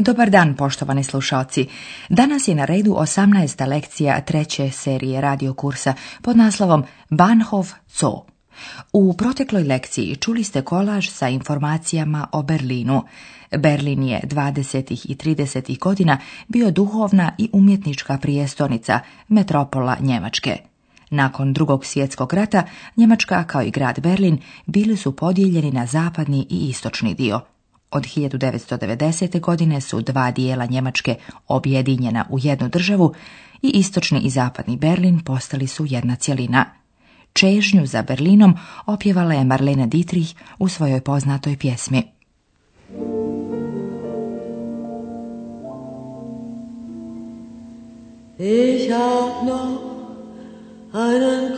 Dobar dan, poštovani slušalci. Danas je na redu 18. lekcija treće serije radio kursa pod naslovom Banhov Co. U protekloj lekciji čuli ste kolaž sa informacijama o Berlinu. Berlin je 20. i 30. godina bio duhovna i umjetnička prijestonica, metropola Njemačke. Nakon drugog svjetskog rata, Njemačka kao i grad Berlin bili su podijeljeni na zapadni i istočni dio – od 1990. godine su dva dijela Njemačke objedinjena u jednu državu i istočni i zapadni Berlin postali su jedna cjelina. Čežnju za Berlinom opjevala je Marlene Dietrich u svojoj poznatoj pjesmi. Ich hab noch einen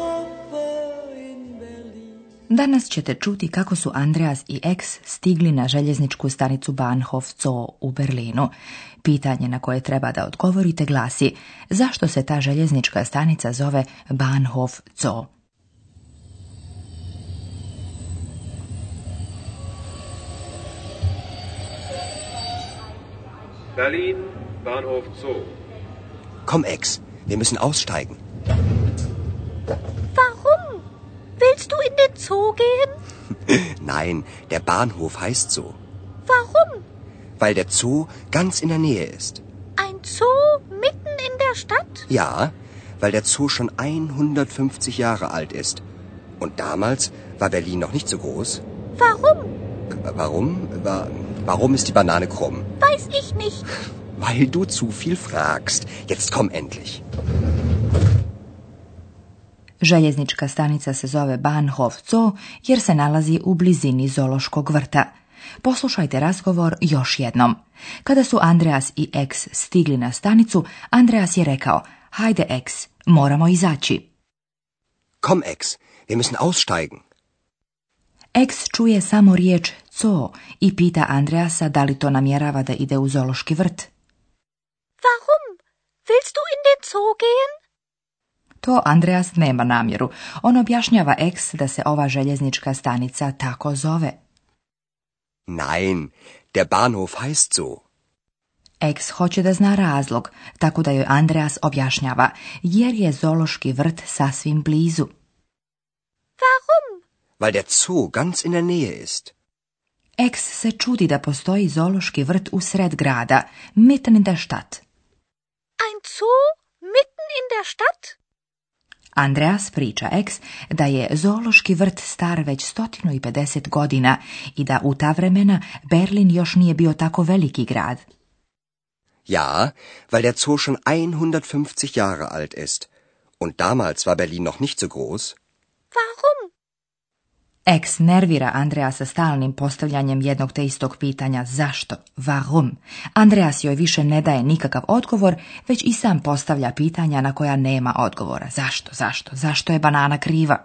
Danas ćete čuti kako su Andreas i Ex stigli na željezničku stanicu Bahnhof Zoo u Berlinu. Pitanje na koje treba da odgovorite glasi zašto se ta željeznička stanica zove Bahnhof Zoo? Berlin, Bahnhof Zoo. Komm, Ex, wir müssen aussteigen. Willst du in den Zoo gehen? Nein, der Bahnhof heißt so. Warum? Weil der Zoo ganz in der Nähe ist. Ein Zoo mitten in der Stadt? Ja, weil der Zoo schon 150 Jahre alt ist. Und damals war Berlin noch nicht so groß. Warum? Warum? Warum ist die Banane krumm? Weiß ich nicht. Weil du zu viel fragst. Jetzt komm endlich. Željeznička stanica se zove Banhov Co jer se nalazi u blizini zološkog vrta. Poslušajte razgovor još jednom. Kada su Andreas i X stigli na stanicu, Andreas je rekao, hajde X, moramo izaći. Kom X, wir müssen aussteigen. X čuje samo riječ co i pita Andreasa da li to namjerava da ide u zološki vrt. Warum? Willst du in den zoo gehen? To Andreas nema namjeru. On objašnjava Eks da se ova željeznička stanica tako zove. Nein, der Bahnhof heißt so. Ex hoće da zna razlog, tako da joj Andreas objašnjava, jer je zološki vrt sasvim blizu. Warum? Weil der Zoo ganz in der Nähe ist. Ex se čudi da postoji zološki vrt u sred grada, mitten in der Stadt. Ein Zoo mitten in der Stadt? Andreas priča ex da je zoološki vrt star već 150 godina i da u ta vremena Berlin još nije bio tako veliki grad. Ja, weil der Zoo schon 150 Jahre alt ist. Und damals war Berlin noch nicht so groß. Warum Ex nervira Andrea sa stalnim postavljanjem jednog te istog pitanja zašto, warum. Andreas joj više ne daje nikakav odgovor, već i sam postavlja pitanja na koja nema odgovora. Zašto, zašto, zašto je banana kriva?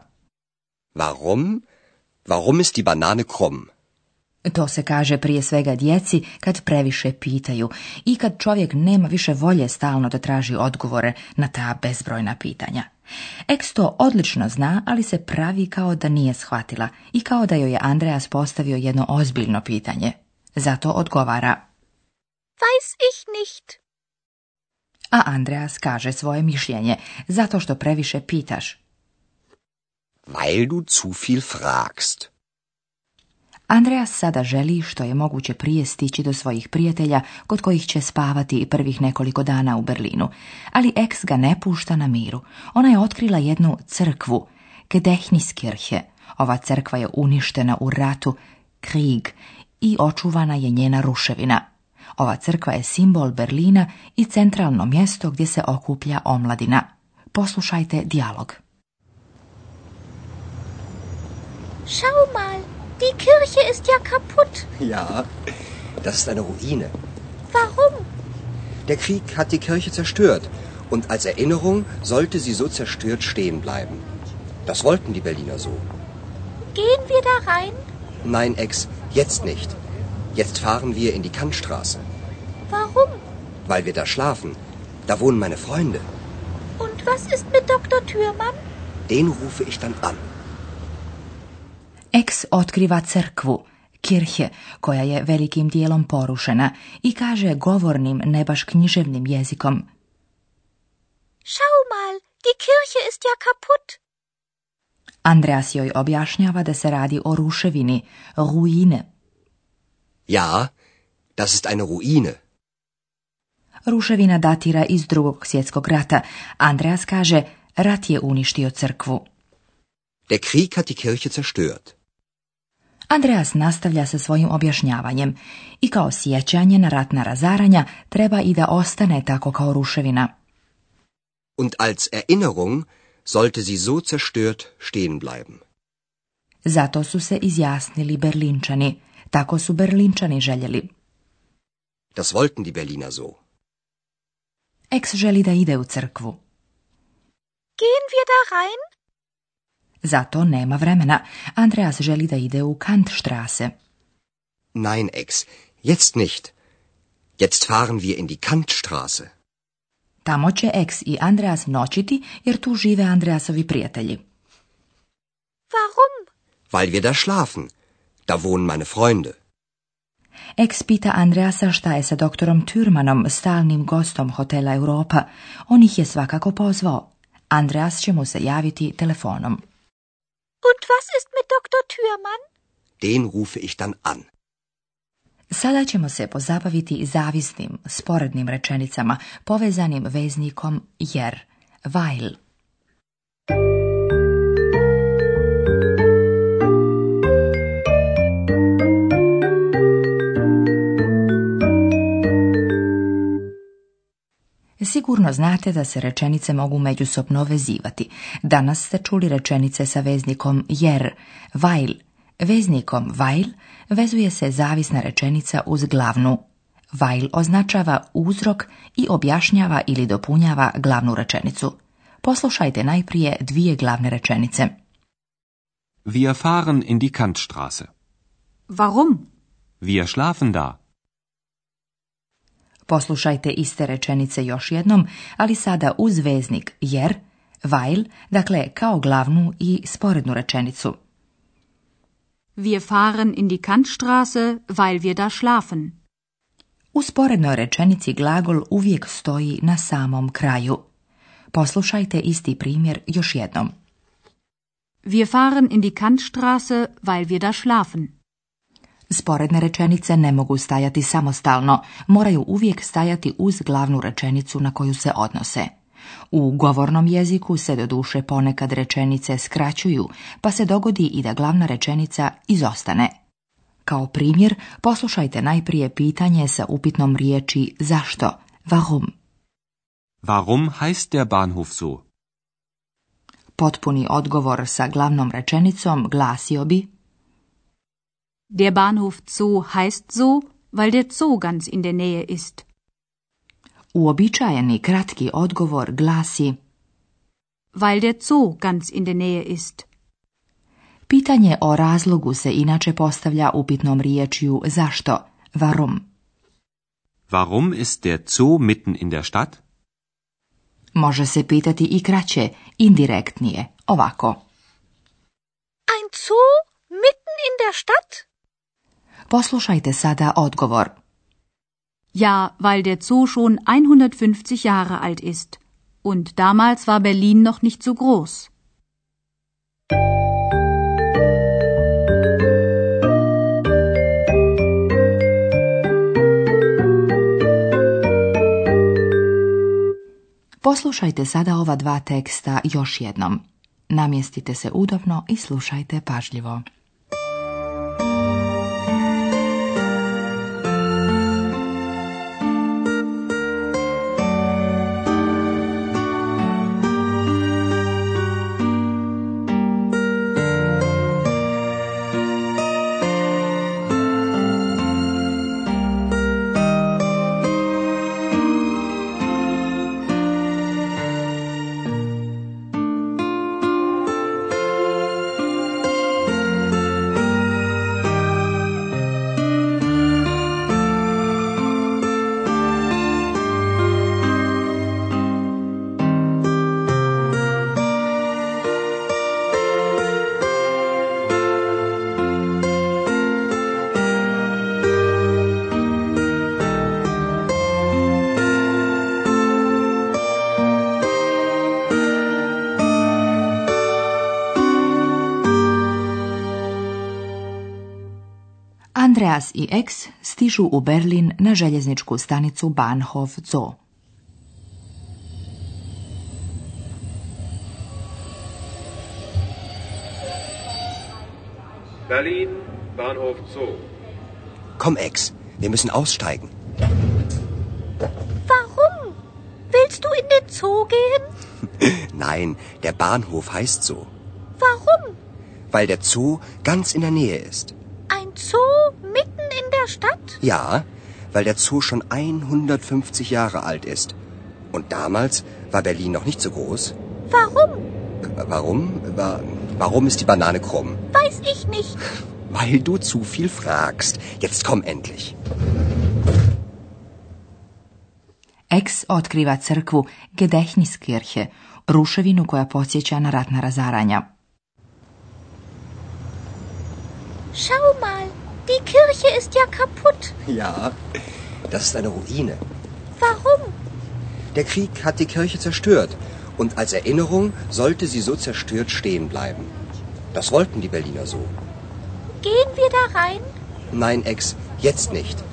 Warum? Warum ist Banane krumm? To se kaže prije svega djeci kad previše pitaju i kad čovjek nema više volje stalno da traži odgovore na ta bezbrojna pitanja. Eks to odlično zna, ali se pravi kao da nije shvatila i kao da joj je Andreas postavio jedno ozbiljno pitanje. Zato odgovara Weiß ich nicht. A Andreas kaže svoje mišljenje, zato što previše pitaš. Weil du zu viel fragst. Andreas sada želi što je moguće prije stići do svojih prijatelja kod kojih će spavati prvih nekoliko dana u Berlinu, ali eks ga ne pušta na miru. Ona je otkrila jednu crkvu, Gedehniskirche. Ova crkva je uništena u ratu, krig, i očuvana je njena ruševina. Ova crkva je simbol Berlina i centralno mjesto gdje se okuplja omladina. Poslušajte dijalog. Schau mal, Die Kirche ist ja kaputt. Ja, das ist eine Ruine. Warum? Der Krieg hat die Kirche zerstört. Und als Erinnerung sollte sie so zerstört stehen bleiben. Das wollten die Berliner so. Gehen wir da rein? Nein, Ex, jetzt nicht. Jetzt fahren wir in die Kantstraße. Warum? Weil wir da schlafen. Da wohnen meine Freunde. Und was ist mit Dr. Thürmann? Den rufe ich dann an. Eks otkriva crkvu, kirhe, koja je velikim dijelom porušena i kaže govornim, ne baš književnim jezikom. Schau mal, die Kirche ist ja kaputt. Andreas joj objašnjava da se radi o ruševini, ruine. Ja, das ist eine ruine. Ruševina datira iz drugog svjetskog rata. Andreas kaže, rat je uništio crkvu. Der Krieg hat die Kirche zerstört. Andreas nastavlja sa svojim objašnjavanjem i kao sjećanje na ratna razaranja treba i da ostane tako kao ruševina. Und als Erinnerung sollte sie so zerstört stehen bleiben. Zato su se izjasnili Berlinčani. Tako su Berlinčani željeli. Das wollten die Berliner so. Ex želi da ide u crkvu. Gehen wir da rein? Zato nema vremena. Andreas želi da ide u Kantstraße. Nein, Ex, jetzt nicht. Jetzt fahren wir in die Kantstraße. Tamo će Ex i Andreas noćiti jer tu žive Andreasovi prijatelji. Warum? Weil wir da schlafen. Da wohnen meine Freunde. Ex pita Andreasa šta je sa doktorom Türmanom, stalnim gostom hotela Europa. On ih je svakako pozvao. Andreas će mu se javiti telefonom. Und was ist mit Dr. Den rufe ich dann an. Sada ćemo se pozabaviti zavisnim, sporednim rečenicama, povezanim veznikom jer, weil. Sigurno znate da se rečenice mogu međusobno vezivati. Danas ste čuli rečenice sa veznikom jer, weil. Veznikom weil vezuje se zavisna rečenica uz glavnu. Weil označava uzrok i objašnjava ili dopunjava glavnu rečenicu. Poslušajte najprije dvije glavne rečenice. Wir fahren in die Kantstraße. Warum? Wir schlafen da. Poslušajte iste rečenice još jednom, ali sada uz veznik jer, weil, dakle kao glavnu i sporednu rečenicu. Wir fahren in die Kantstraße, weil wir da schlafen. U sporednoj rečenici glagol uvijek stoji na samom kraju. Poslušajte isti primjer još jednom. Wir fahren in die Kantstraße, weil wir da schlafen. Sporedne rečenice ne mogu stajati samostalno, moraju uvijek stajati uz glavnu rečenicu na koju se odnose. U govornom jeziku se doduše ponekad rečenice skraćuju, pa se dogodi i da glavna rečenica izostane. Kao primjer, poslušajte najprije pitanje sa upitnom riječi zašto, warum. Warum heißt der Bahnhof so? Potpuni odgovor sa glavnom rečenicom glasio bi Der Bahnhof Zoo heißt so, weil der Zoo ganz in der Nähe ist. Uobičajeni kratki odgovor glasi Weil der Zoo ganz in der Nähe ist. Pitanje o razlogu se inače postavlja upitnom riječju zašto, varum. Warum ist der Zoo mitten in der Stadt? Može se pitati i kraće, indirektnije, ovako. Ein Zoo mitten in der Stadt? Poslušajte sada odgovor. Ja, weil der Zoo schon 150 Jahre alt ist. Und damals war Berlin noch nicht so groß. Poslušajte sada ova dva teksta još jednom. Namjestite se udobno i slušajte pažljivo. Stas i e Ex stižu u Berlin na željezničku stanicu Bahnhof Zoo. Berlin, Bahnhof Zoo. Komm, Ex, wir müssen aussteigen. Warum? Willst du in den Zoo gehen? Nein, der Bahnhof heißt so. Warum? Weil der Zoo ganz in der Nähe ist. Ein Zoo in der Stadt? Ja, weil der Zoo schon 150 Jahre alt ist. Und damals war Berlin noch nicht so groß. Warum? Warum? Warum ist die Banane krumm? Weiß ich nicht. Weil du zu viel fragst. Jetzt komm endlich. Ex otkriva crkvu, Gedächtniskirche, ruševinu koja podsjeća na ratna razaranja. Schau mal, die Kirche ist ja kaputt. Ja, das ist eine Ruine. Warum? Der Krieg hat die Kirche zerstört und als Erinnerung sollte sie so zerstört stehen bleiben. Das wollten die Berliner so. Gehen wir da rein? Nein, Ex, jetzt nicht.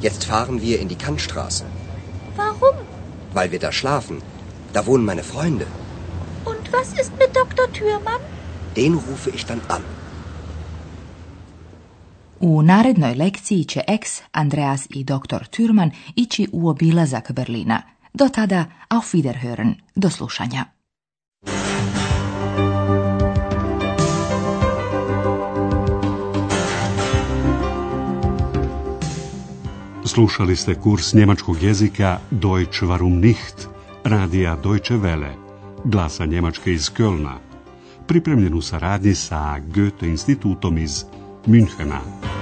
Jetzt fahren wir in die Kantstraße. Warum? Weil wir da schlafen. Da wohnen meine Freunde. Und was ist mit Dr. Thürmann? Den rufe ich dann an. U narednoj lekciji će eks Andreas i dr. Türman ići u obilazak Berlina. Do tada, auf Wiederhören, do slušanja. Slušali ste kurs njemačkog jezika Deutsch warum nicht, radija Deutsche Welle, glasa Njemačke iz Kölna, pripremljen u saradnji sa Goethe institutom iz München an.